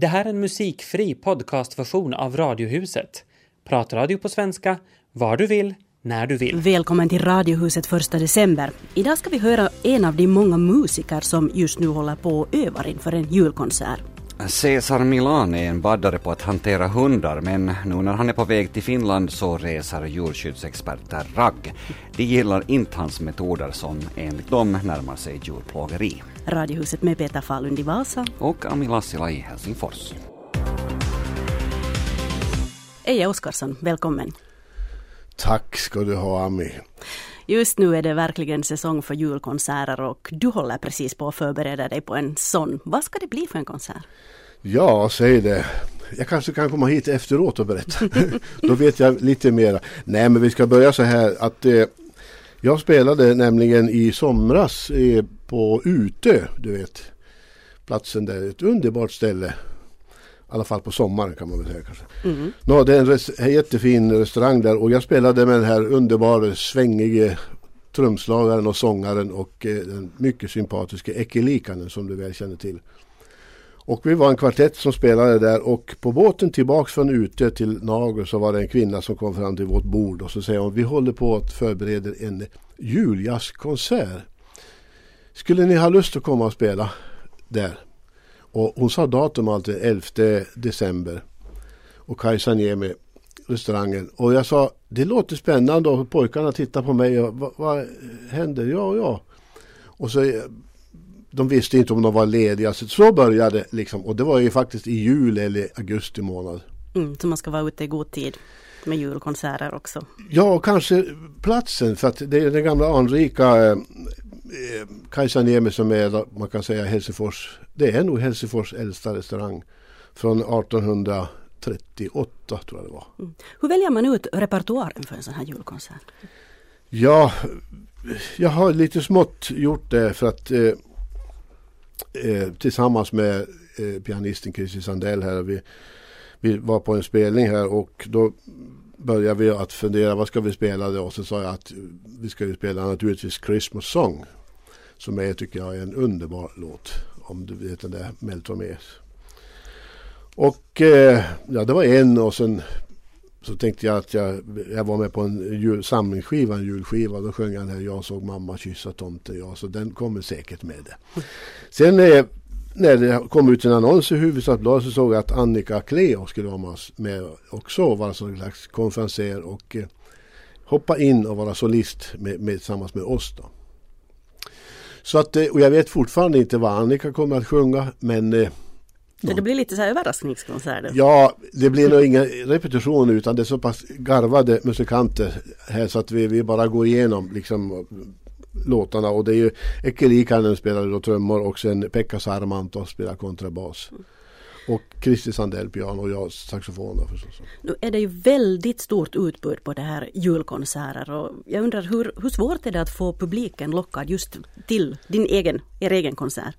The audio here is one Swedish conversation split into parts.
Det här är en musikfri podcastversion av Radiohuset. Pratradio på svenska, var du vill, när du vill. Välkommen till Radiohuset första december. Idag ska vi höra en av de många musiker som just nu håller på och övar inför en julkonsert. Cesar Milan är en baddare på att hantera hundar men nu när han är på väg till Finland så reser djurskyddsexperter ragg. De gillar inte hans metoder som enligt dem närmar sig djurplågeri. Radiohuset med Peter Falund i Vasa. Och Ami Lassila i Helsingfors. Eje Oskarsson, välkommen. Tack ska du ha Ami. Just nu är det verkligen säsong för julkonserter och du håller precis på att förbereda dig på en sån. Vad ska det bli för en konsert? Ja, säg det. Jag kanske kan komma hit efteråt och berätta. Då vet jag lite mer. Nej, men vi ska börja så här att eh, jag spelade nämligen i somras eh, på Utö, du vet. Platsen där, ett underbart ställe. I alla fall på sommaren kan man väl säga kanske. Mm. No, det är en, jättefin restaurang där och jag spelade med den här underbara svängige trumslagaren och sångaren och eh, den mycket sympatiska Ecke Likanen som du väl känner till. Och vi var en kvartett som spelade där och på båten tillbaks från ute till Nager så var det en kvinna som kom fram till vårt bord och så säger hon vi håller på att förbereda en juljazzkonsert. Skulle ni ha lust att komma och spela där? Och hon sa datum alltid 11 december. Och Kajsa Niemi, restaurangen. Och jag sa det låter spännande och pojkarna tittar på mig och vad, vad händer? Ja, ja. Och så de visste inte om de var lediga. Så, så började liksom. Och det var ju faktiskt i juli eller augusti månad. Mm, så man ska vara ute i god tid med julkonserter också. Ja, och kanske platsen. För att det är den gamla anrika eh, Kajsa Niemi som är, man kan säga Helsingfors. Det är nog Helsingfors äldsta restaurang. Från 1838 tror jag det var. Mm. Hur väljer man ut repertoaren för en sån här julkonsert? Ja, jag har lite smått gjort det för att eh, eh, tillsammans med eh, pianisten Christer Sandell här. Vi, vi var på en spelning här och då började vi att fundera vad ska vi spela då? Och så sa jag att vi ska ju spela naturligtvis Christmas Song. Som är tycker jag är en underbar låt. Om du vet den där Mel Meltromes. Och eh, ja det var en och sen så tänkte jag att jag, jag var med på en jul, samlingsskiva, en julskiva. Då sjöng jag den här Jag såg mamma kyssa tomten. jag. så den kommer säkert med det. Sen eh, när det kom ut en annons i Hufvudstadsbladet så såg jag att Annika Kleo skulle vara med också. Vara som slags konferenser och eh, hoppa in och vara solist med, med, tillsammans med oss. Då. Så att, eh, och jag vet fortfarande inte vad Annika kommer att sjunga men eh, så det blir lite så här överraskningskonserter? Ja, det blir nog inga repetitioner utan det är så pass garvade musikanter här så att vi, vi bara går igenom liksom låtarna och det är ju Likanen spelar då trummor och sen Pekka Sarmanto spelar kontrabas. Och Christer Sandell piano och jag saxofon då förstås. Nu är det ju väldigt stort utbud på det här julkonserter och jag undrar hur, hur svårt är det att få publiken lockad just till din egen, er egen konsert?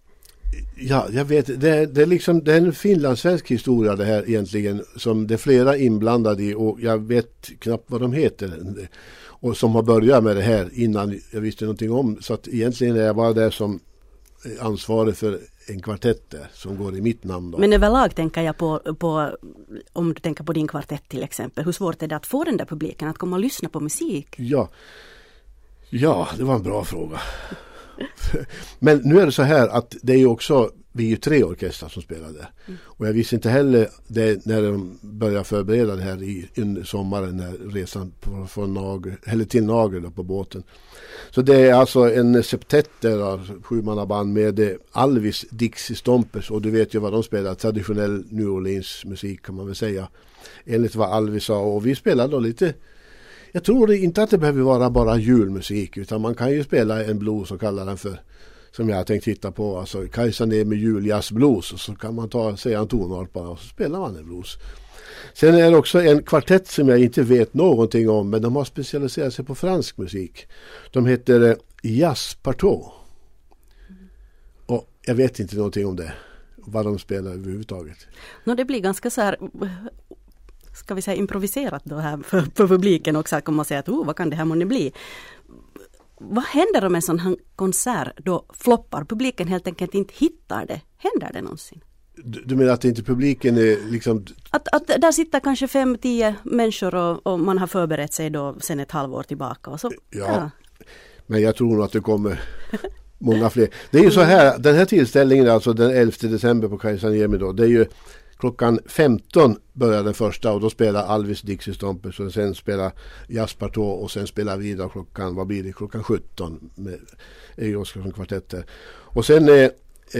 Ja, jag vet. Det, det, är liksom, det är en finlandssvensk historia det här egentligen. Som det är flera inblandade i och jag vet knappt vad de heter. Och som har börjat med det här innan jag visste någonting om. Så att egentligen är jag bara där som ansvarig för en kvartett där som går i mitt namn. Då. Men överlag tänker jag på, på, om du tänker på din kvartett till exempel. Hur svårt är det att få den där publiken att komma och lyssna på musik? Ja, ja det var en bra fråga. Men nu är det så här att det är ju också, vi är ju tre orkestrar som spelar där. Mm. Och jag visste inte heller det när de började förbereda det här i, i sommaren när resan på, från Nager, eller till Nager på båten. Så det är alltså en septett där, sjumannaband med Alvis Dixie Stompers och du vet ju vad de spelar, traditionell New Orleans musik kan man väl säga. Enligt vad Alvis sa och vi spelar då lite jag tror inte att det behöver vara bara julmusik utan man kan ju spela en blues och kalla den för som jag har tänkt titta på, alltså Kajsa ner med juljazzblues och så kan man ta, säga en tonart bara och så spelar man en blues. Sen är det också en kvartett som jag inte vet någonting om men de har specialiserat sig på fransk musik. De heter eh, Jazz Partout. Och jag vet inte någonting om det. Vad de spelar överhuvudtaget. No, det blir ganska så här ska vi säga improviserat då här för, för publiken också att komma och säga att oh, vad kan det här månne bli? Vad händer om en sån här konsert då floppar? Publiken helt enkelt inte hittar det. Händer det någonsin? Du, menar att inte publiken är liksom... Att, att där sitter kanske fem, tio människor och, och man har förberett sig då sen ett halvår tillbaka. Och så, Ja. Men jag tror nog att det kommer många fler. Det är ju så här, den här tillställningen alltså den 11 december på Kaisaniemi då. Det är ju klockan 15 börjar den första och då spelar Alvis Dixie Stompers och sen spelar Jasper Tå och sen spelar vi då klockan, vad blir det, klockan 17 med Oskarsson kvartetter. Och sen eh,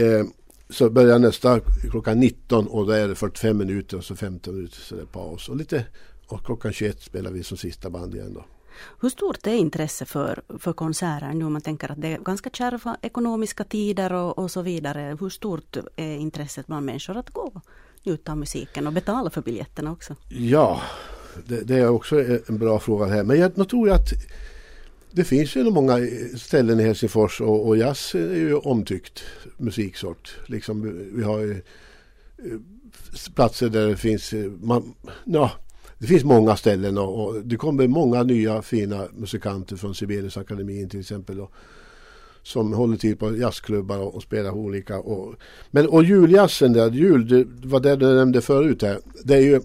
eh, så börjar nästa klockan 19 och då är det 45 minuter och så 15 minuter så det är paus. Och lite och klockan 21 spelar vi som sista band igen då. Hur stort är intresse för, för konserter nu om man tänker att det är ganska kärva ekonomiska tider och, och så vidare. Hur stort är intresset bland människor att gå njuta av musiken och betala för biljetterna också? Ja, det, det är också en bra fråga här. Men jag, jag tror att det finns ju många ställen i Helsingfors och, och jazz är ju omtyckt musiksort. Liksom, vi har ju eh, platser där det finns, eh, man, ja, det finns många ställen och, och det kommer många nya fina musikanter från Sibeliusakademin till exempel. Och, som håller till på jazzklubbar och, och spelar olika. Och, men och juljazzen där, jul, det var det du nämnde förut här. Det är ju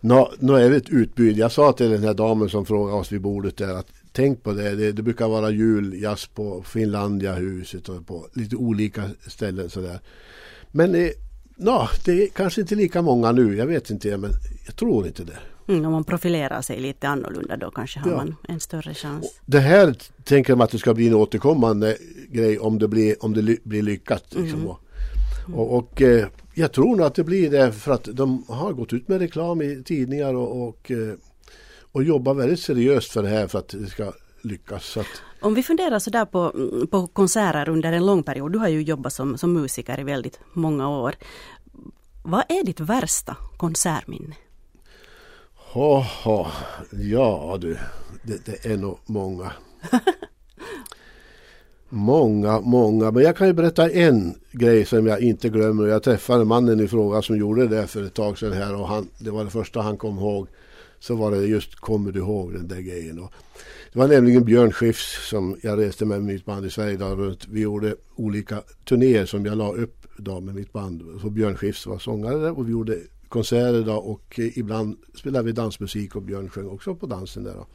Nå, nå är det ett utbud. Jag sa till den här damen som frågade oss vid bordet där att tänk på det. Det, det brukar vara juljazz på Finlandiahuset och på lite olika ställen sådär. Men eh, nå, det är kanske inte lika många nu. Jag vet inte men jag tror inte det. Mm, om man profilerar sig lite annorlunda då kanske har Ja. man en större chans. Det här tänker man att det ska bli en återkommande grej om det blir, om det ly- blir lyckat. Liksom. Och, och, och eh, jag tror nog att det blir det för att de har gått ut med reklam i tidningar och, och, eh, och jobbar väldigt seriöst för det här för att det ska lyckas. Att, Om vi funderar sådär på, mm, på konserter under en lång period. Du har ju jobbat som, som musiker i väldigt många år. Vad är ditt värsta konsertminne? Haha, ja du, det, det är nog många. Många, många. Men jag kan ju berätta en grej som jag inte glömmer. Jag träffade mannen i fråga som gjorde det för ett tag sedan här och han, det var det första han kom ihåg. Så var det just, kommer du ihåg den där grejen? Och det var nämligen Björn Skifs som jag reste med mitt band i Sverige då, runt. Vi gjorde olika turnéer som jag la upp då med mitt band. Så Björn Skifs var sångare och vi gjorde konserter då och eh, ibland spelade vi dansmusik och Björn sjöng också på dansen där då.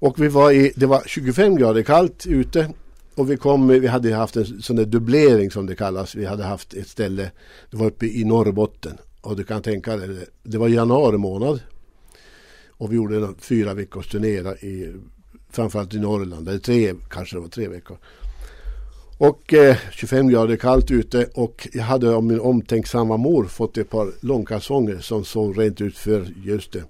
Och vi var i, det var 25 grader kallt ute och vi kom, vi hade haft en sån där dubblering som det kallas. Vi hade haft ett ställe, det var uppe i Norrbotten. Och du kan tänka dig, det- det var januari månad. Och vi gjorde en fyra veckors turné i, framförallt i Norrland, eller tre, kanske det var tre veckor. Och eh, 25 grader kallt ute och jag hade av min omtänksamma mor fått ett par långkalsonger som såg rent ut för just det.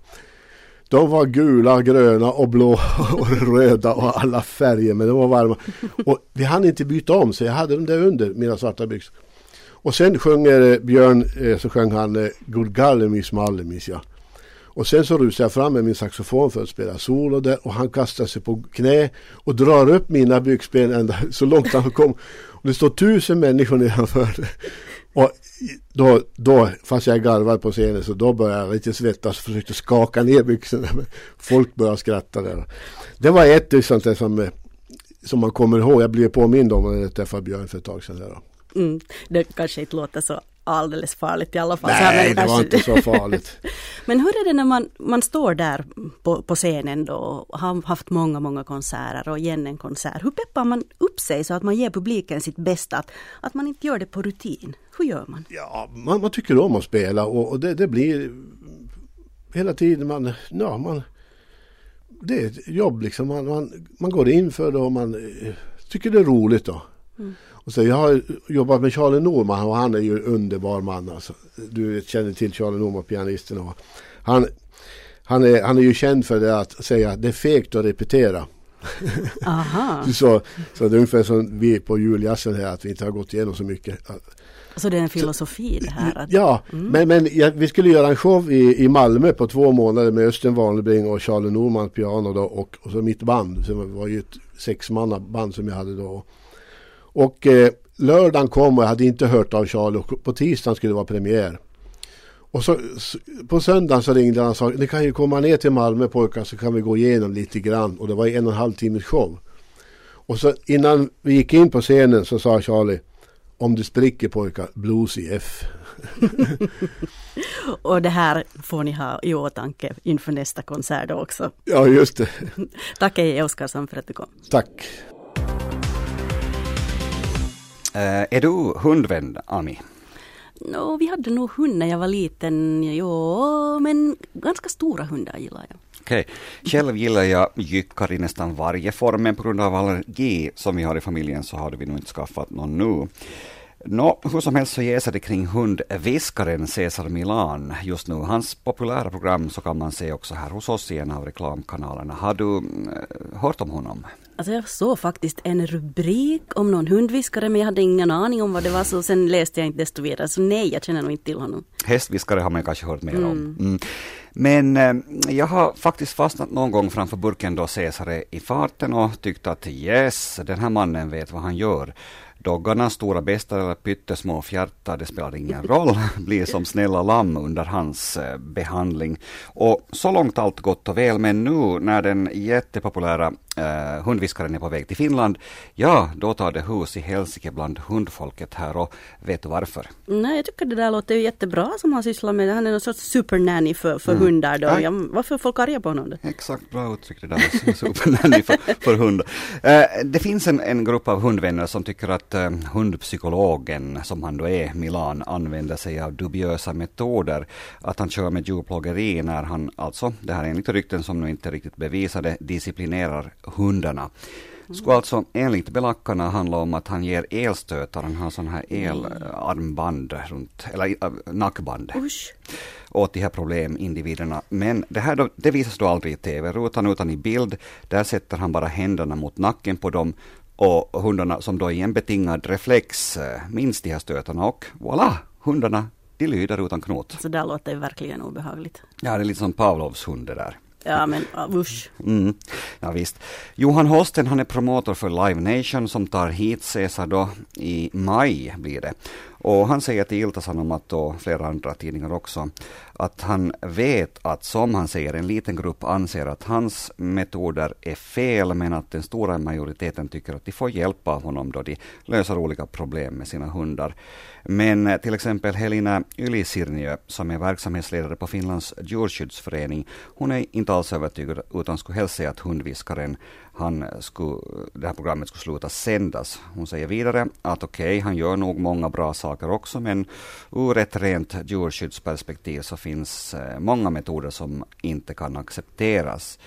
De var gula, gröna och blå och röda och alla färger men de var varma. Och vi hann inte byta om så jag hade dem där under mina svarta byxor. Och sen sjunger eh, Björn, eh, så sjöng han eh, God Gallemis Mallemis ja. Och sen så rusar jag fram med min saxofon för att spela solo där och han kastar sig på knä och drar upp mina byxben ända så långt han kom. Och det står tusen människor nedanför. Och då, då, fast jag garvar på scenen så då började jag lite svettas och försökte skaka ner byxorna. Folk började skratta där. Det var ett sånt där som, som man kommer ihåg. Jag blev påmind om när jag träffade Björn för ett tag sedan. Där. Mm, det kanske inte låter så alldeles farligt i alla fall. Nej, det var kanske- inte så farligt. Men hur är det när man, man står där på, på scenen då och har haft många, många konserter och igen en konsert. Hur peppar man upp sig så att man ger publiken sitt bästa? Att, att man inte gör det på rutin. Hur gör man? Ja, man, man tycker om att spela och, och det, det blir hela tiden man, ja man det är ett jobb liksom. Man, man, man går in för det och man eh, tycker det är roligt då. Och så jag har jobbat med Charlie Norman och han är ju en underbar man alltså. Du känner till Charlie Norman, pianisten. Och han, han, är, han är ju känd för det att säga att det är fegt att repetera. Aha, Så, så det är ungefär som vi på juljazzen här att vi inte har gått igenom så mycket. så det är en filosofi det här? Att, Ja, men, men ja, vi skulle göra en show i, i Malmö på två månader med Östen Warnerbring och Charlie Norman piano då och, och så mitt band. Så det var ju ett sexmannaband som jag hade då. Och eh, lördagen kom och jag hade inte hört av Charlie och på tisdagen skulle det vara premiär. Och så, på söndagen så ringde han och sa ni kan ju komma ner till Malmö pojkar så kan vi gå igenom lite grann. Och det var en och en halv timmes show. Och så innan vi gick in på scenen så sa Charlie Om det spricker pojkar, blues i F. Och det här får ni ha i åtanke inför nästa konsert också. Ja, just det. Tack Eje Oskarsson för att du kom. Tack. Uh, är du hundvän, Ami? No, vi hade nog hund när jag var liten, jo, men ganska stora hundar gillar jag. Okej. Okay. Själv gillar jag jyckar i nästan varje form, men på grund av allergi som vi har i familjen så hade vi nog inte skaffat någon nu. Nå, hur som helst så jäser det kring hundviskaren Cesar Milan just nu. Hans populära program så kan man se också här hos oss i en av reklamkanalerna. Har du äh, hört om honom? Alltså jag såg faktiskt en rubrik om någon hundviskare men jag hade ingen aning om vad det var så sen läste jag inte desto vidare. Så nej, jag känner nog inte till honom. Hästviskare har man kanske hört mer mm. om. Mm. Men eh, jag har faktiskt fastnat någon gång framför burken då Cesare i farten och tyckt att yes, den här mannen vet vad han gör. Doggarna, stora bästar eller pyttesmå fjärtar, det spelar ingen roll, blir som snälla lamm under hans eh, behandling. Och så långt allt gott och väl, men nu när den jättepopulära eh, hundviskaren är på väg till Finland, ja, då tar det hus i helsike bland hundfolket här och vet du varför? Nej, jag tycker det där låter ju jättebra som han sysslar med. Han är någon sorts supernanny för, för mm. hundar då. Ja, varför är folk arga på honom då? Exakt, bra uttryck det där, supernanny för, för hundar. Eh, det finns en, en grupp av hundvänner som tycker att eh, hundpsykologen, som han då är, Milan, använder sig av dubiösa metoder. Att han kör med djurplågeri när han alltså, det här är enligt rykten som nu inte riktigt bevisade, disciplinerar hundarna. Skulle alltså enligt belackarna handla om att han ger elstötar, han har sån här elarmband runt, eller äh, nackband. Usch. åt de här problemindividerna. Men det här då, det visas då aldrig i TV-rutan utan i bild. Där sätter han bara händerna mot nacken på dem och hundarna som då i en betingad reflex äh, minns de här stötarna och voilà, hundarna de lyder utan knot. Så det låter verkligen obehagligt. Ja, det är lite som Pavlovs hund det där. Ja men usch. Mm. Ja, visst. Johan Holsten han är promotor för Live Nation som tar hit Cesar då i maj blir det. Och han säger till Ilta-Sanomat och flera andra tidningar också att han vet att, som han säger, en liten grupp anser att hans metoder är fel, men att den stora majoriteten tycker att de får hjälp av honom då de löser olika problem med sina hundar. Men eh, till exempel Helena Ylisirniö, som är verksamhetsledare på Finlands djurskyddsförening, hon är inte alls övertygad, utan skulle helst säga att hundviskaren han skulle, det här programmet skulle sluta sändas. Hon säger vidare att okej, okay, han gör nog många bra saker också, men ur ett rent djurskyddsperspektiv så finns eh, många metoder som inte kan accepteras.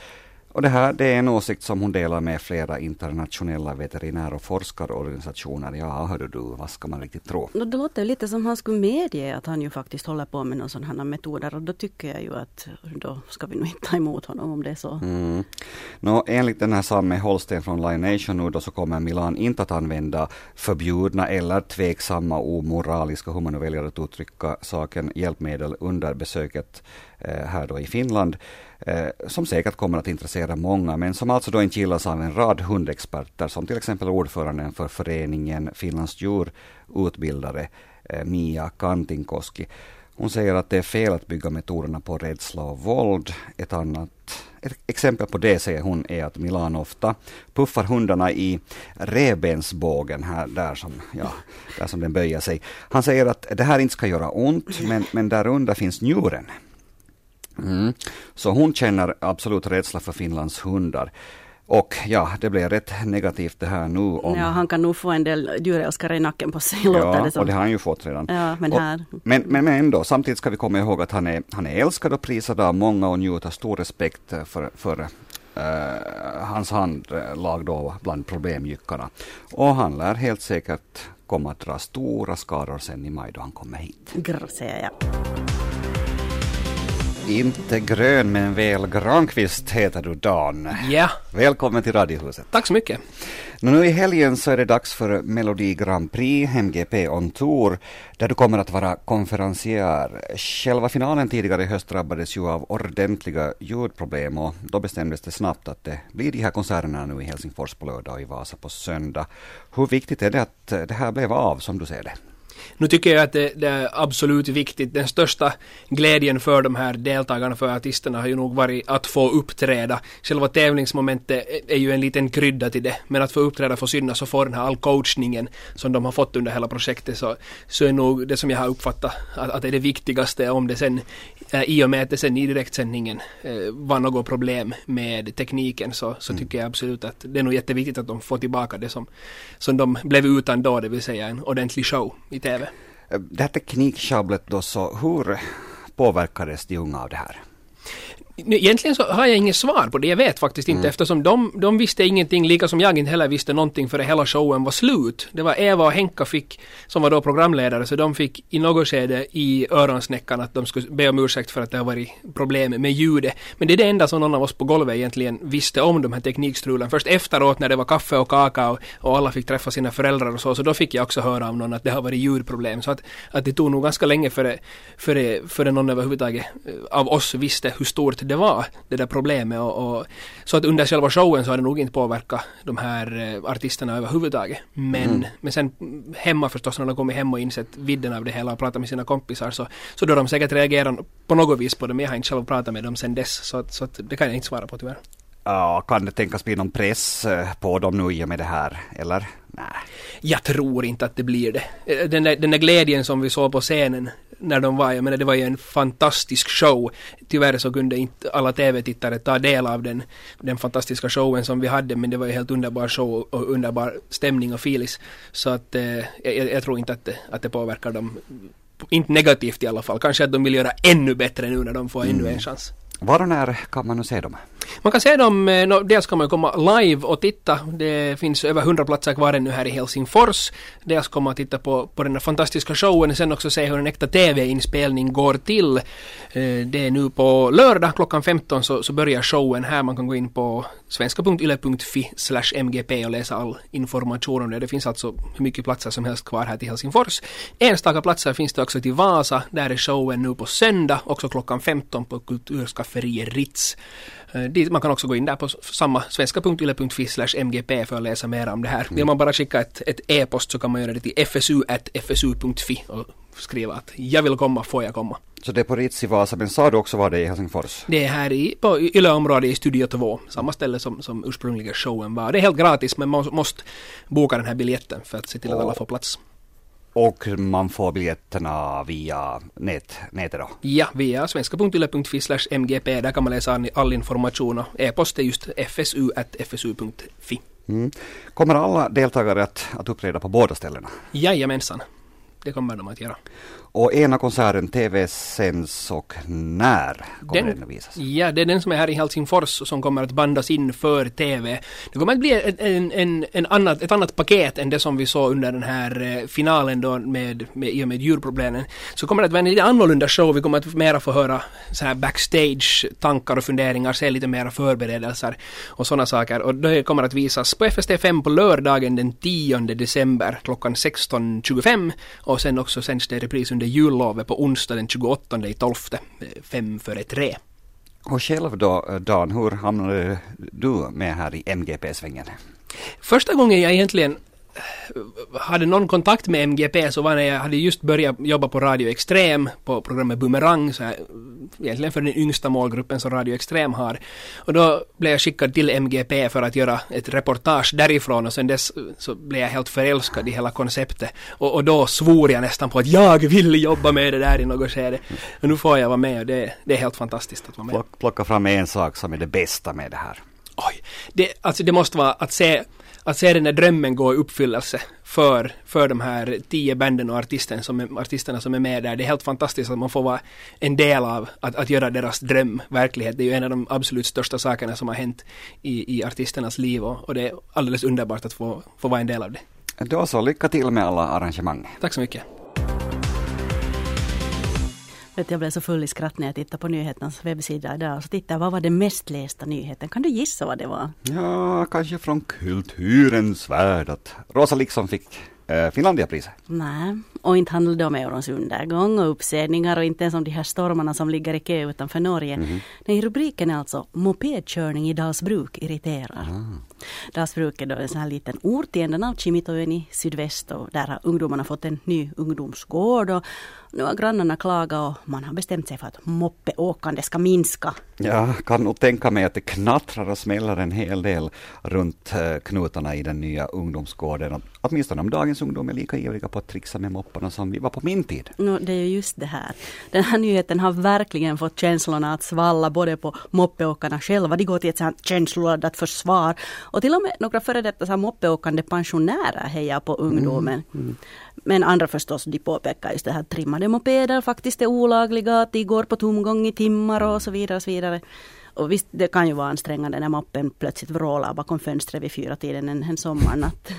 Och det här det är en åsikt som hon delar med flera internationella veterinär och forskarorganisationer. Ja, hördu du, vad ska man riktigt tro? Det låter lite som han skulle medge att han ju faktiskt håller på med någon sån här metoder och då tycker jag ju att då ska vi nog inte ta emot honom om det är så. Mm. Nå, enligt den här samme Holsten från Lion Nation nu då så kommer Milan inte att använda förbjudna eller tveksamma omoraliska, hur man nu väljer att uttrycka saken, hjälpmedel under besöket eh, här då i Finland. Eh, som säkert kommer att intressera många, men som alltså då inte gillas av en rad hundexperter, som till exempel ordföranden för föreningen Finlands djurutbildare, eh, Mia Kantinkoski. Hon säger att det är fel att bygga metoderna på rädsla och våld. Ett annat ett exempel på det, säger hon, är att Milan ofta puffar hundarna i revbensbågen här, där som, ja, där som den böjer sig. Han säger att det här inte ska göra ont, men, men därunder finns njuren. Mm. Så hon känner absolut rädsla för Finlands hundar. Och ja, det blev rätt negativt det här nu. Om... Ja, han kan nog få en del djurälskare i nacken på sig. Ja, det och det har han ju fått redan. Ja, men, här... Och, men, men, men ändå, samtidigt ska vi komma ihåg att han är, han är älskad och prisad av många och njuter stor respekt för, för uh, hans handlag då bland problemjyckarna. Och han lär helt säkert komma att dra stora skaror sen i maj då han kommer hit. Grr, säger jag. Inte grön men väl Granqvist heter du Dan. Ja. Välkommen till Radiohuset. Tack så mycket. Nu i helgen så är det dags för Melodi Grand Prix, MGP On Tour, där du kommer att vara konferencier. Själva finalen tidigare i höst drabbades ju av ordentliga ljudproblem och då bestämdes det snabbt att det blir de här konserterna nu i Helsingfors på lördag och i Vasa på söndag. Hur viktigt är det att det här blev av som du ser det? Nu tycker jag att det, det, är absolut viktigt. Den största glädjen för de här deltagarna, för artisterna, har ju nog varit att få uppträda. Själva tävlingsmomentet är ju en liten krydda till det. Men att få uppträda, få synas och få den här all coachningen som de har fått under hela projektet så, så är nog det som jag har uppfattat att, att det är det viktigaste om det sen äh, i och med att det sen i direktsändningen äh, var något problem med tekniken så, så tycker jag absolut att det är nog jätteviktigt att de får tillbaka det som, som de blev utan då, det vill säga en ordentlig show i TV. Det här tekniksjabblet då, så hur påverkades de unga av det här? Egentligen så har jag inget svar på det. Jag vet faktiskt inte mm. eftersom de, de visste ingenting, lika som jag inte heller visste någonting före hela showen var slut. Det var Eva och Henka fick, som var då programledare, så de fick i något skede i öronsnäckan att de skulle be om ursäkt för att det har varit problem med ljudet. Men det är det enda som någon av oss på golvet egentligen visste om de här teknikstrulen. Först efteråt när det var kaffe och kakao och alla fick träffa sina föräldrar och så, så då fick jag också höra av någon att det har varit ljudproblem. Så att, att det tog nog ganska länge före, före, före någon överhuvudtaget eh, av oss visste hur stort det var, det där problemet. Och, och, så att under själva showen så har det nog inte påverkat de här eh, artisterna överhuvudtaget. Men, mm. men sen hemma förstås när de kommit hem och insett vidden av det hela och pratat med sina kompisar så, så då de säkert reagerat på något vis på det. Men jag har inte själv pratat med dem sen dess. Så, att, så att det kan jag inte svara på tyvärr. Ja, kan det tänkas bli någon press eh, på dem nu i och med det här, eller? Nej. Jag tror inte att det blir det. Eh, den där, den där glädjen som vi såg på scenen när de var, jag menar det var ju en fantastisk show. Tyvärr så kunde inte alla TV-tittare ta del av den, den fantastiska showen som vi hade men det var ju helt underbar show och underbar stämning och filis. Så att eh, jag, jag, tror inte att det, att det påverkar dem, inte negativt i alla fall. Kanske att de vill göra ännu bättre nu när de får mm. ännu en chans. Var och när kan man nu se dem? Man kan se dem, no, dels kan man komma live och titta. Det finns över 100 platser kvar ännu här i Helsingfors. Dels kommer man titta på, på den här fantastiska showen, och sen också se hur en äkta TV-inspelning går till. Eh, det är nu på lördag klockan 15 så, så börjar showen här. Man kan gå in på svenska.yle.fi mgp och läsa all information om det. Det finns alltså hur mycket platser som helst kvar här till Helsingfors. Enstaka platser finns det också till Vasa. Där är showen nu på söndag, också klockan 15 på Kulturskafferiet Ritz. Eh, man kan också gå in där på samma svenska.yle.fi mgp för att läsa mer om det här. Vill man bara skicka ett, e-post så kan man göra det till fsu.fsu.fi och skriva att jag vill komma, får jag komma. Så det är på Ritz i Vasa, men sa du också var det i Helsingfors? Det är här i, på Yle-området i Studio 2, samma ställe som, som ursprungliga showen var. Det är helt gratis men man måste boka den här biljetten för att se till att alla får plats. Och man får biljetterna via nät, nätet då? Ja, via svenska.yle.fi mgp. Där kan man läsa all information och e-post är just fsu.fsu.fi. Mm. Kommer alla deltagare att, att uppträda på båda ställena? Jajamensan, det kommer de att göra. Och ena konserten TV-sänds och när kommer den, den att visas? Ja, det är den som är här i Helsingfors som kommer att bandas in för TV. Det kommer att bli en, en, en annat, ett annat paket än det som vi såg under den här eh, finalen då med, med, i och med djurproblemen. Så kommer det att vara en lite annorlunda show. Vi kommer att mera få höra så här backstage-tankar och funderingar, se lite mera förberedelser och sådana saker. Och det kommer att visas på FST5 på lördagen den 10 december klockan 16.25 och sen också sänds det repris under jullovet på onsdag den 28 i 12, fem före tre. Och själv då, Dan, hur hamnade du med här i MGP-svängen? Första gången jag egentligen hade någon kontakt med MGP så var när jag hade just börjat jobba på Radio Extrem på programmet Boomerang, så här, egentligen för den yngsta målgruppen som Radio Extrem har. Och då blev jag skickad till MGP för att göra ett reportage därifrån och sen dess så blev jag helt förälskad i hela konceptet. Och, och då svor jag nästan på att jag vill jobba med det där i något skede. Och nu får jag vara med och det, det är helt fantastiskt att vara med. Plocka fram en sak som är det bästa med det här. Oj, det, alltså det måste vara att se att se den där drömmen gå i uppfyllelse för, för de här tio banden och artisten som är, artisterna som är med där. Det är helt fantastiskt att man får vara en del av att, att göra deras dröm verklighet. Det är ju en av de absolut största sakerna som har hänt i, i artisternas liv och, och det är alldeles underbart att få, få vara en del av det. Då så, lycka till med alla arrangemang. Tack så mycket. Jag blev så full i skratt när jag tittade på nyheternas webbsida idag. Och så tittade jag, vad var den mest lästa nyheten? Kan du gissa vad det var? Ja, kanske från kulturens värld att Rosa Liksom fick eh, Finlandiapriset? Nej, och inte handlar det om eurons undergång och uppsägningar och inte ens om de här stormarna som ligger i kö utanför Norge. Mhm. Nej, rubriken är alltså Mopedkörning i Dalsbruk irriterar. Ah. Dalsbruk är då en sån här liten ort i änden av Kimitoön i sydväst och där har ungdomarna fått en ny ungdomsgård och nu har grannarna klagat och man har bestämt sig för att moppeåkande ska minska. Jag kan nog tänka mig att det knattrar och smäller en hel del runt eh, knutarna i den nya ungdomsgården. Åtminstone om dagens ungdom är lika ivriga på att trixa med mopparna som vi var på min tid. No, det är ju just det här. Den här nyheten har verkligen fått känslorna att svalla både på moppeåkarna själva, de går till ett sånt känsloladdat försvar och till och med några före detta moppeåkande pensionärer hejar på ungdomen. Men andra förstås, de påpekar just det här trimmade mopeder faktiskt är olagliga, att de går på tomgång i timmar och så vidare. Och, så vidare. och visst, det kan ju vara ansträngande när moppen plötsligt vrålar bakom fönstret vid fyra tiden en, en sommarnatt.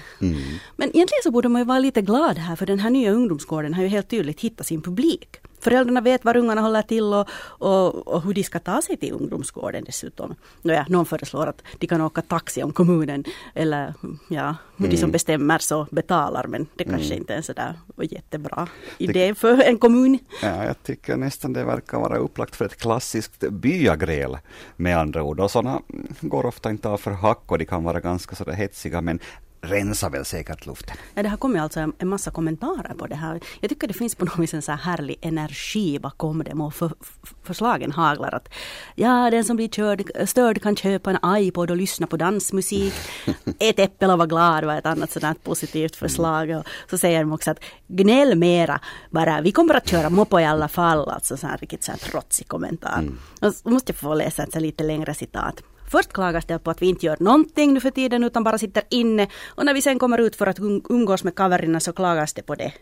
Men egentligen så borde man ju vara lite glad här, för den här nya ungdomsgården har ju helt tydligt hittat sin publik. Föräldrarna vet var ungarna håller till och, och, och hur de ska ta sig till ungdomsgården dessutom. Nåja, någon föreslår att de kan åka taxi om kommunen eller ja, de som bestämmer så betalar men det kanske inte är en sådär jättebra idé för en kommun. Ja, jag tycker nästan det verkar vara upplagt för ett klassiskt byagräl med andra ord. Och sådana går ofta inte av för hack och de kan vara ganska sådär hetsiga men rensar väl säkert luften. Ja, det har kommit alltså en, massa kommentarer på det här. Jag tycker det finns på något vis en så här härlig energi bakom dem och för, för, förslagen haglar att ja, den som blir körd, störd kan köpa en iPod och lyssna på dansmusik. Ett äpple och vara glad var ett annat sådant positivt förslag. Och så säger de också att gnäll mera, bara vi kommer att köra mopo i alla fall. Alltså så här riktigt så här trotsig kommentar. Och så måste jag få läsa ett lite längre citat. Först klagas det på att vi inte gör någonting nu för tiden utan bara sitter inne. Och när vi sen kommer ut för att um- umgås med kaverna så klagas det på det.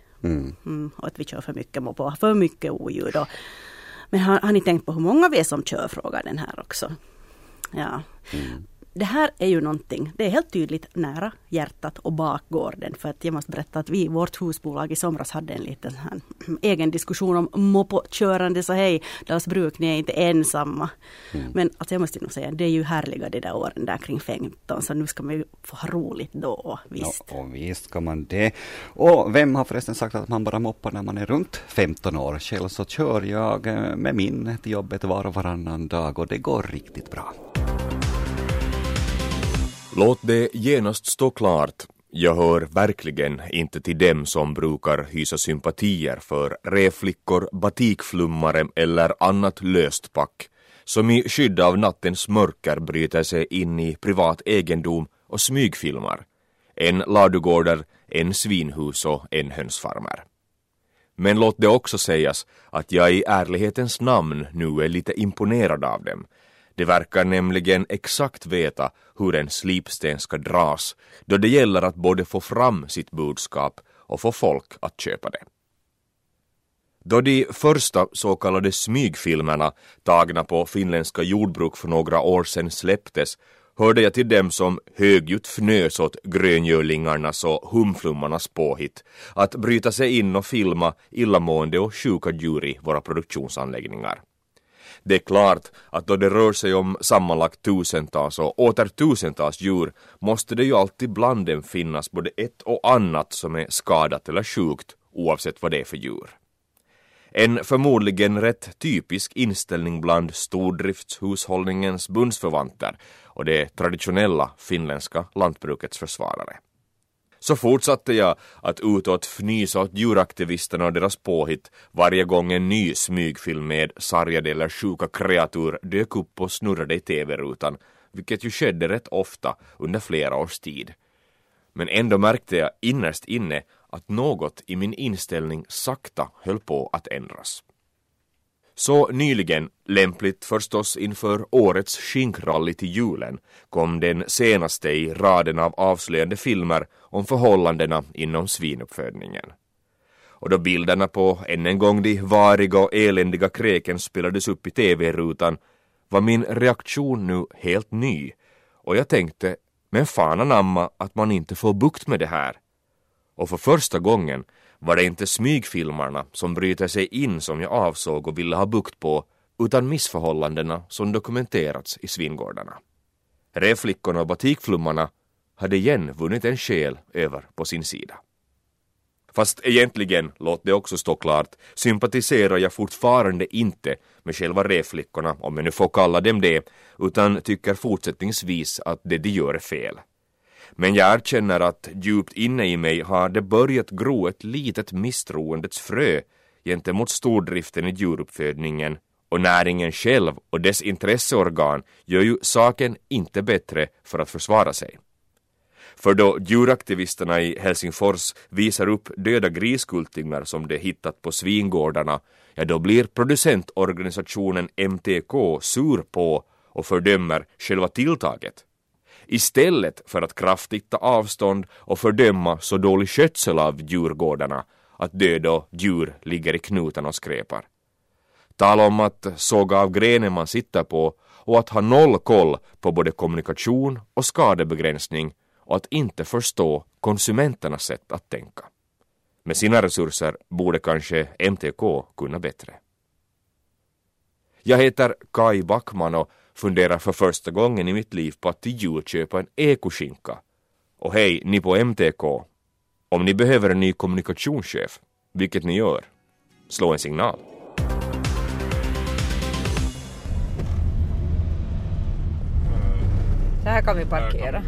Mm, och att vi kör för mycket mopo, för mycket oljud. Och, men har, har ni tänkt på hur många vi är som kör, frågar den här också. Ja. Det här är ju någonting, det är helt tydligt nära hjärtat och bakgården. För att jag måste berätta att vi i vårt husbolag i somras hade en liten här, egen diskussion om moppokörande. Så hej, Dalsbruk, ni är inte ensamma. Men alltså jag måste nog säga, det är ju härliga de där åren där kring 15. Så nu ska man ju få ha roligt då, visst. Ja, och visst ska man det. Och vem har förresten sagt att man bara moppar när man är runt 15 år? Själv så kör jag eh, med min till jobbet var och varannan dag och det går riktigt bra. Låt det genast stå klart. Jag hör verkligen inte till dem som brukar hysa sympatier för rävflickor, batikflummare eller annat löst pack som i skydd av nattens mörker bryter sig in i privat egendom och smygfilmar. En ladugårdar, en svinhus och en hönsfarmer. Men låt det också sägas att jag i ärlighetens namn nu är lite imponerad av dem. De verkar nämligen exakt veta hur en slipsten ska dras då det gäller att både få fram sitt budskap och få folk att köpa det. Då de första så kallade smygfilmerna tagna på finländska jordbruk för några år sedan släpptes hörde jag till dem som högljutt fnös åt gröngölingarnas och humflummarnas påhitt att bryta sig in och filma illamående och sjuka djur i våra produktionsanläggningar. Det är klart att då det rör sig om sammanlagt tusentals och åter tusentals djur måste det ju alltid bland dem finnas både ett och annat som är skadat eller sjukt oavsett vad det är för djur. En förmodligen rätt typisk inställning bland stordriftshushållningens bundsförvanter och det traditionella finländska lantbrukets försvarare. Så fortsatte jag att utåt fnysa åt djuraktivisterna och deras påhitt varje gång en ny smygfilm med sargade eller sjuka kreatur dök upp och snurrade i tv-rutan, vilket ju skedde rätt ofta under flera års tid. Men ändå märkte jag innerst inne att något i min inställning sakta höll på att ändras. Så nyligen, lämpligt förstås inför årets skinkrally till julen, kom den senaste i raden av avslöjande filmer om förhållandena inom svinuppfödningen. Och då bilderna på än en gång de variga och eländiga kräken spelades upp i tv-rutan var min reaktion nu helt ny och jag tänkte, men fan anamma att man inte får bukt med det här. Och för första gången var det inte smygfilmarna som bryter sig in som jag avsåg och ville ha bukt på, utan missförhållandena som dokumenterats i svingårdarna. Rävflickorna och batikflummarna hade igen vunnit en själ över på sin sida. Fast egentligen, låt det också stå klart, sympatiserar jag fortfarande inte med själva rävflickorna, om jag nu får kalla dem det, utan tycker fortsättningsvis att det de gör är fel. Men jag erkänner att djupt inne i mig har det börjat gro ett litet misstroendets frö gentemot stordriften i djuruppfödningen och näringen själv och dess intresseorgan gör ju saken inte bättre för att försvara sig. För då djuraktivisterna i Helsingfors visar upp döda griskultingar som de hittat på svingårdarna, ja då blir producentorganisationen MTK sur på och fördömer själva tilltaget. Istället för att kraftigt ta avstånd och fördöma så dålig skötsel av djurgårdarna att döda djur ligger i knutarna och skräpar. Tala om att såga av grenen man sitter på och att ha noll koll på både kommunikation och skadebegränsning och att inte förstå konsumenternas sätt att tänka. Med sina resurser borde kanske MTK kunna bättre. Jag heter Kai Backman och funderar för första gången i mitt liv på att till jul köpa en ekoskinka. Och hej, ni på MTK, om ni behöver en ny kommunikationschef, vilket ni gör, slå en signal. Så här kan vi parkera.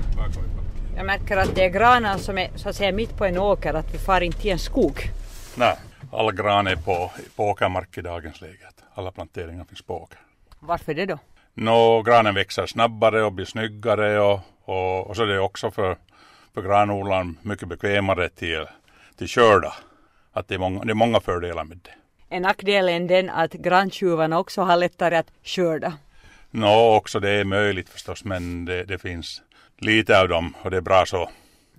Jag märker att det är granar som är så att säga mitt på en åker, att vi far inte i en skog. Nej, all gran är på, på åkermark i dagens läge. Alla planteringar finns på åker. Varför det då? Nå, granen växer snabbare och blir snyggare och, och, och så är det också för, för granodlaren mycket bekvämare till, till körda. Att det är, många, det är många fördelar med det. En nackdel är den att granntjuvarna också har lättare att skörda. Nå, också det är möjligt förstås men det, det finns lite av dem och det är bra så.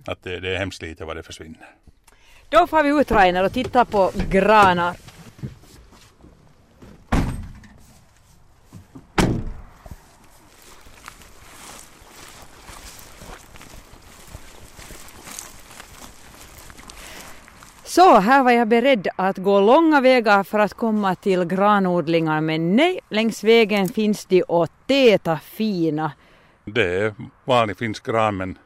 Att det, det är hemskt lite vad det försvinner. Då får vi ut Rainer och tittar på granar. Så, här var jag beredd att gå långa vägar för att komma till granodlingar men nej, längs vägen finns de och täta fina. Det är vanlig finsk gran men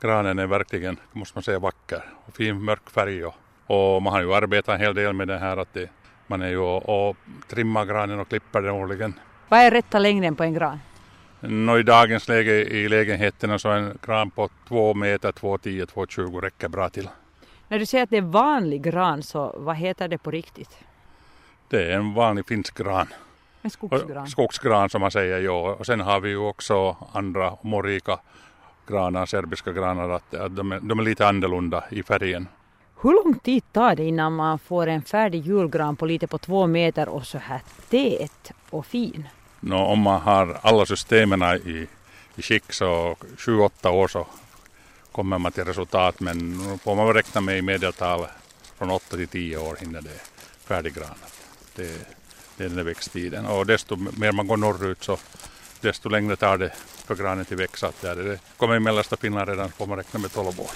granen är verkligen, måste man säga, vacker. Och fin mörk färg och, och man har ju arbetat en hel del med det här att det, man är ju och, och trimmar granen och klipper den årligen. Vad är rätta längden på en gran? Nå, I dagens läge i lägenheterna så en gran på 2 meter, 2,10, 2,20 räcker bra till. När du säger att det är vanlig gran så vad heter det på riktigt? Det är en vanlig finsk gran. En skogsgran? Skogsgran som man säger, ja. Och sen har vi ju också andra morika granar, serbiska granar, att, att de, är, de är lite annorlunda i färgen. Hur lång tid tar det innan man får en färdig julgran på lite på två meter och så här tät och fin? Nå, om man har alla systemen i, i skick så 7-8 år så kommer man till resultat men får man räkna med i medeltal från 8 till 10 år innan det är färdiggranat. Det, det är den där växttiden och desto mer man går norrut så desto längre tar det för granen till växa. Att där det kommer i mellersta Finland redan får man räkna med 12 år.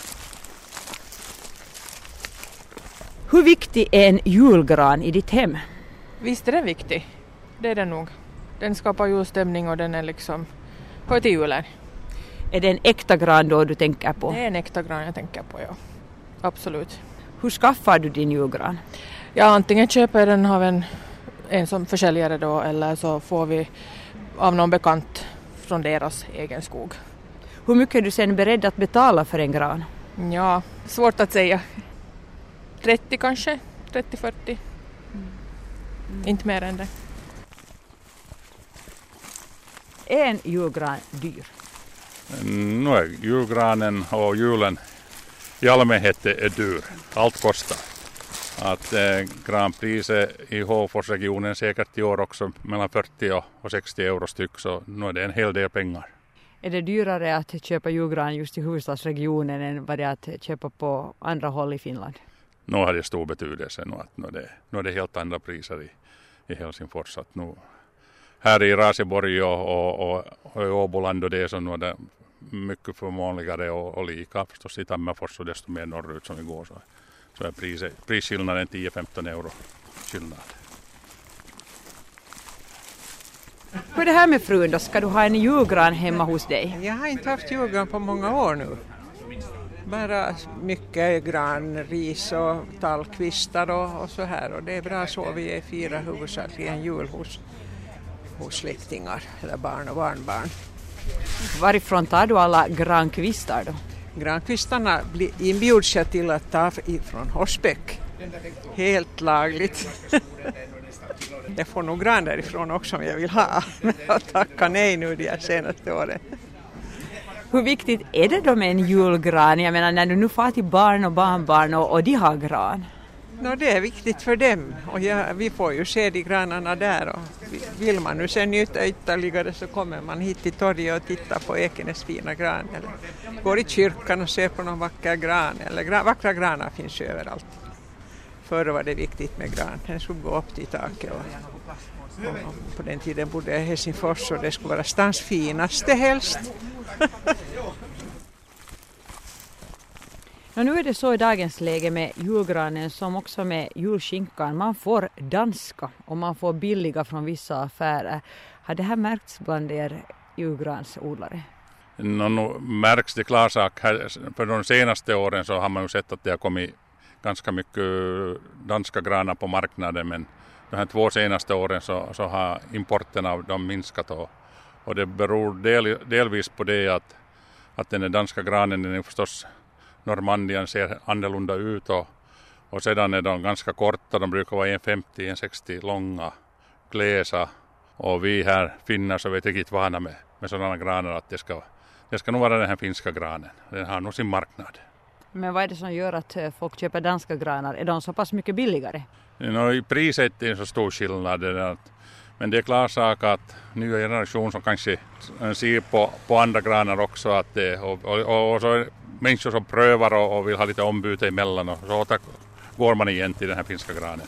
Hur viktig är en julgran i ditt hem? Visst är den viktig. Det är den nog. Den skapar julstämning och den är liksom hör till julen. Är det en äkta gran då du tänker på? Det är en äkta gran jag tänker på, ja. Absolut. Hur skaffar du din julgran? Ja, antingen köper jag den av en, en som försäljare då eller så får vi av någon bekant från deras egen skog. Hur mycket är du sen beredd att betala för en gran? Ja, svårt att säga. 30 kanske, 30-40. Mm. Inte mer än det. Är en julgran dyr? Nu är julgranen och julen i allmänhet är dyr. Allt kostar. Att eh, granpriset i Håforsregionen säkert i år också mellan 40 och 60 euro styck så nu är det en hel del pengar. Är det dyrare att köpa julgran just i huvudstadsregionen än vad det är att köpa på andra håll i Finland? Nu har det stor betydelse nu att nu är det, nu är det helt andra priser i, i Helsingfors. Att nu, här i Raseborg och, och, och, och i Åboland och det så nu är det mycket förmånligare och, och lika förstås i Tammerfors och desto mer norrut som vi går så, så är priset, prisskillnaden 10-15 euro skillnad. Hur är det här med frun då? Ska du ha en julgran hemma hos dig? Jag har inte haft julgran på många år nu. bara mycket granris och tallkvistar och, och så här och det är bra så vi firar huvudsakligen jul hos, hos släktingar eller barn och barnbarn. Varifrån tar du alla grankvistar då? Grankvistarna inbjuds jag till att ta ifrån Horsbäck. Helt lagligt. jag får nog gran därifrån också om jag vill ha, men jag tackar nej nu de senaste åren. Hur viktigt är det då med en julgran? Jag menar när du nu far till barn och barnbarn och, och de har gran. No, det är viktigt för dem och ja, vi får ju se de granarna där och vill man nu se njuta ytterligare så kommer man hit till torget och tittar på Ekenäs fina gran eller går i kyrkan och ser på någon vacker gran eller gra, vackra granar finns ju överallt. Förr var det viktigt med gran, den skulle gå upp till taket och, och, och på den tiden bodde jag i Helsingfors och det skulle vara stans finaste helst. No, nu är det så i dagens läge med julgranen som också med julskinkan. Man får danska och man får billiga från vissa affärer. Har det här märkts bland er julgransodlare? No, no, märks det klar sak. För de senaste åren så har man ju sett att det har kommit ganska mycket danska granar på marknaden men de här två senaste åren så, så har importen av dem minskat och, och det beror del, delvis på det att, att den danska granen den är förstås Normandian ser annorlunda ut och, och sedan är de ganska korta, de brukar vara 1,50-1,60 långa, glesa och vi här finnar så är vi riktigt vana med, med sådana granar att det ska, det ska nog vara den här finska granen, den har nog sin marknad. Men vad är det som gör att eh, folk köper danska granar? Är de så pass mycket billigare? No, I priset är det så stor skillnad. Men det är klar sak att nya generation som kanske ser på, på andra granar också att det, och, och, och så människor som prövar och, och vill ha lite ombyte emellan och så går man igen till den här finska granen.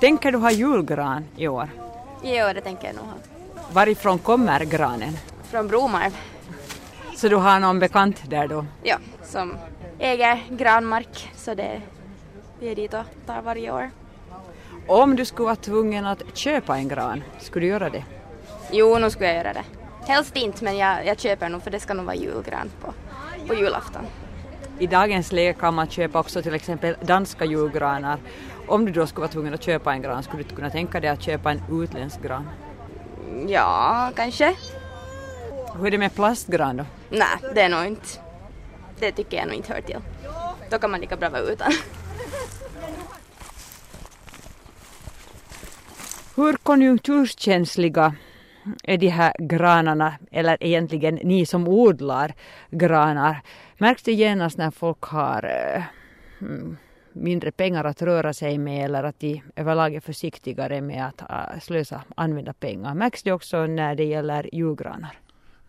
Tänker du ha julgran i år? Jo, det tänker jag nog ha. Varifrån kommer granen? Från Bromarv. Så du har någon bekant där då? Ja, som äger granmark så det, vi är dit och tar varje år. Om du skulle vara tvungen att köpa en gran, skulle du göra det? Jo, nu skulle jag göra det. Helst inte, men jag, jag köper nog för det ska nog vara julgran på, på julafton. I dagens läge kan man köpa också till exempel danska julgranar. Om du då skulle vara tvungen att köpa en gran, skulle du kunna tänka dig att köpa en utländsk gran? Ja, kanske. Hur är det med plastgran då? Nej, det är nog inte. Det tycker jag nog inte hör till. Då kan man lika bra vara utan. Hur konjunkturskänsliga är de här granarna, eller egentligen ni som odlar granar? Märks det genast när folk har eh, mm, mindre pengar att röra sig med eller att de överlag är försiktigare med att eh, slösa, använda pengar? Märks det också när det gäller julgranar?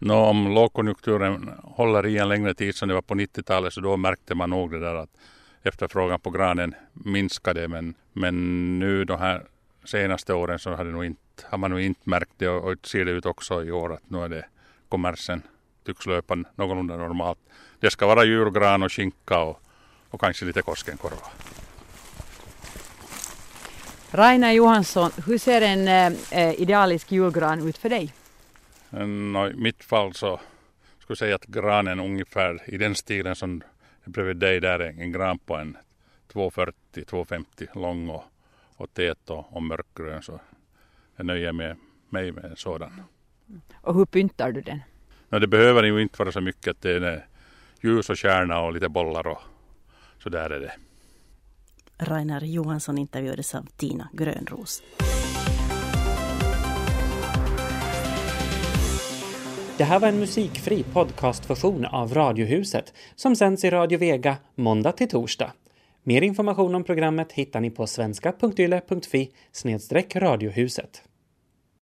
No, om lågkonjunkturen håller i en längre tid som det var på 90-talet så då märkte man nog det där att efterfrågan på granen minskade men, men nu de här senaste åren så har, det nog inte, har man nog inte märkt det och, och ser det ut också i år att nu är det kommersen tycks löpa någorlunda normalt. Det ska vara julgran och skinka och, och kanske lite Koskenkorva. Rainer Johansson, hur ser en äh, idealisk julgran ut för dig? No, I mitt fall så skulle jag säga att granen ungefär i den stilen som är bredvid dig där är en gran på en 240-250 lång och och tät och, och mörkgrön så jag nöjer med mig med en sådan. Och hur pyntar du den? No, det behöver ju inte vara så mycket att det är ljus och kärna och lite bollar och så där är det. Rainer Johansson intervjuades av Tina Grönros. Det här var en musikfri podcastversion av Radiohuset som sänds i Radio Vega måndag till torsdag. Mer information om programmet hittar ni på svenska.yle.fi radiohuset.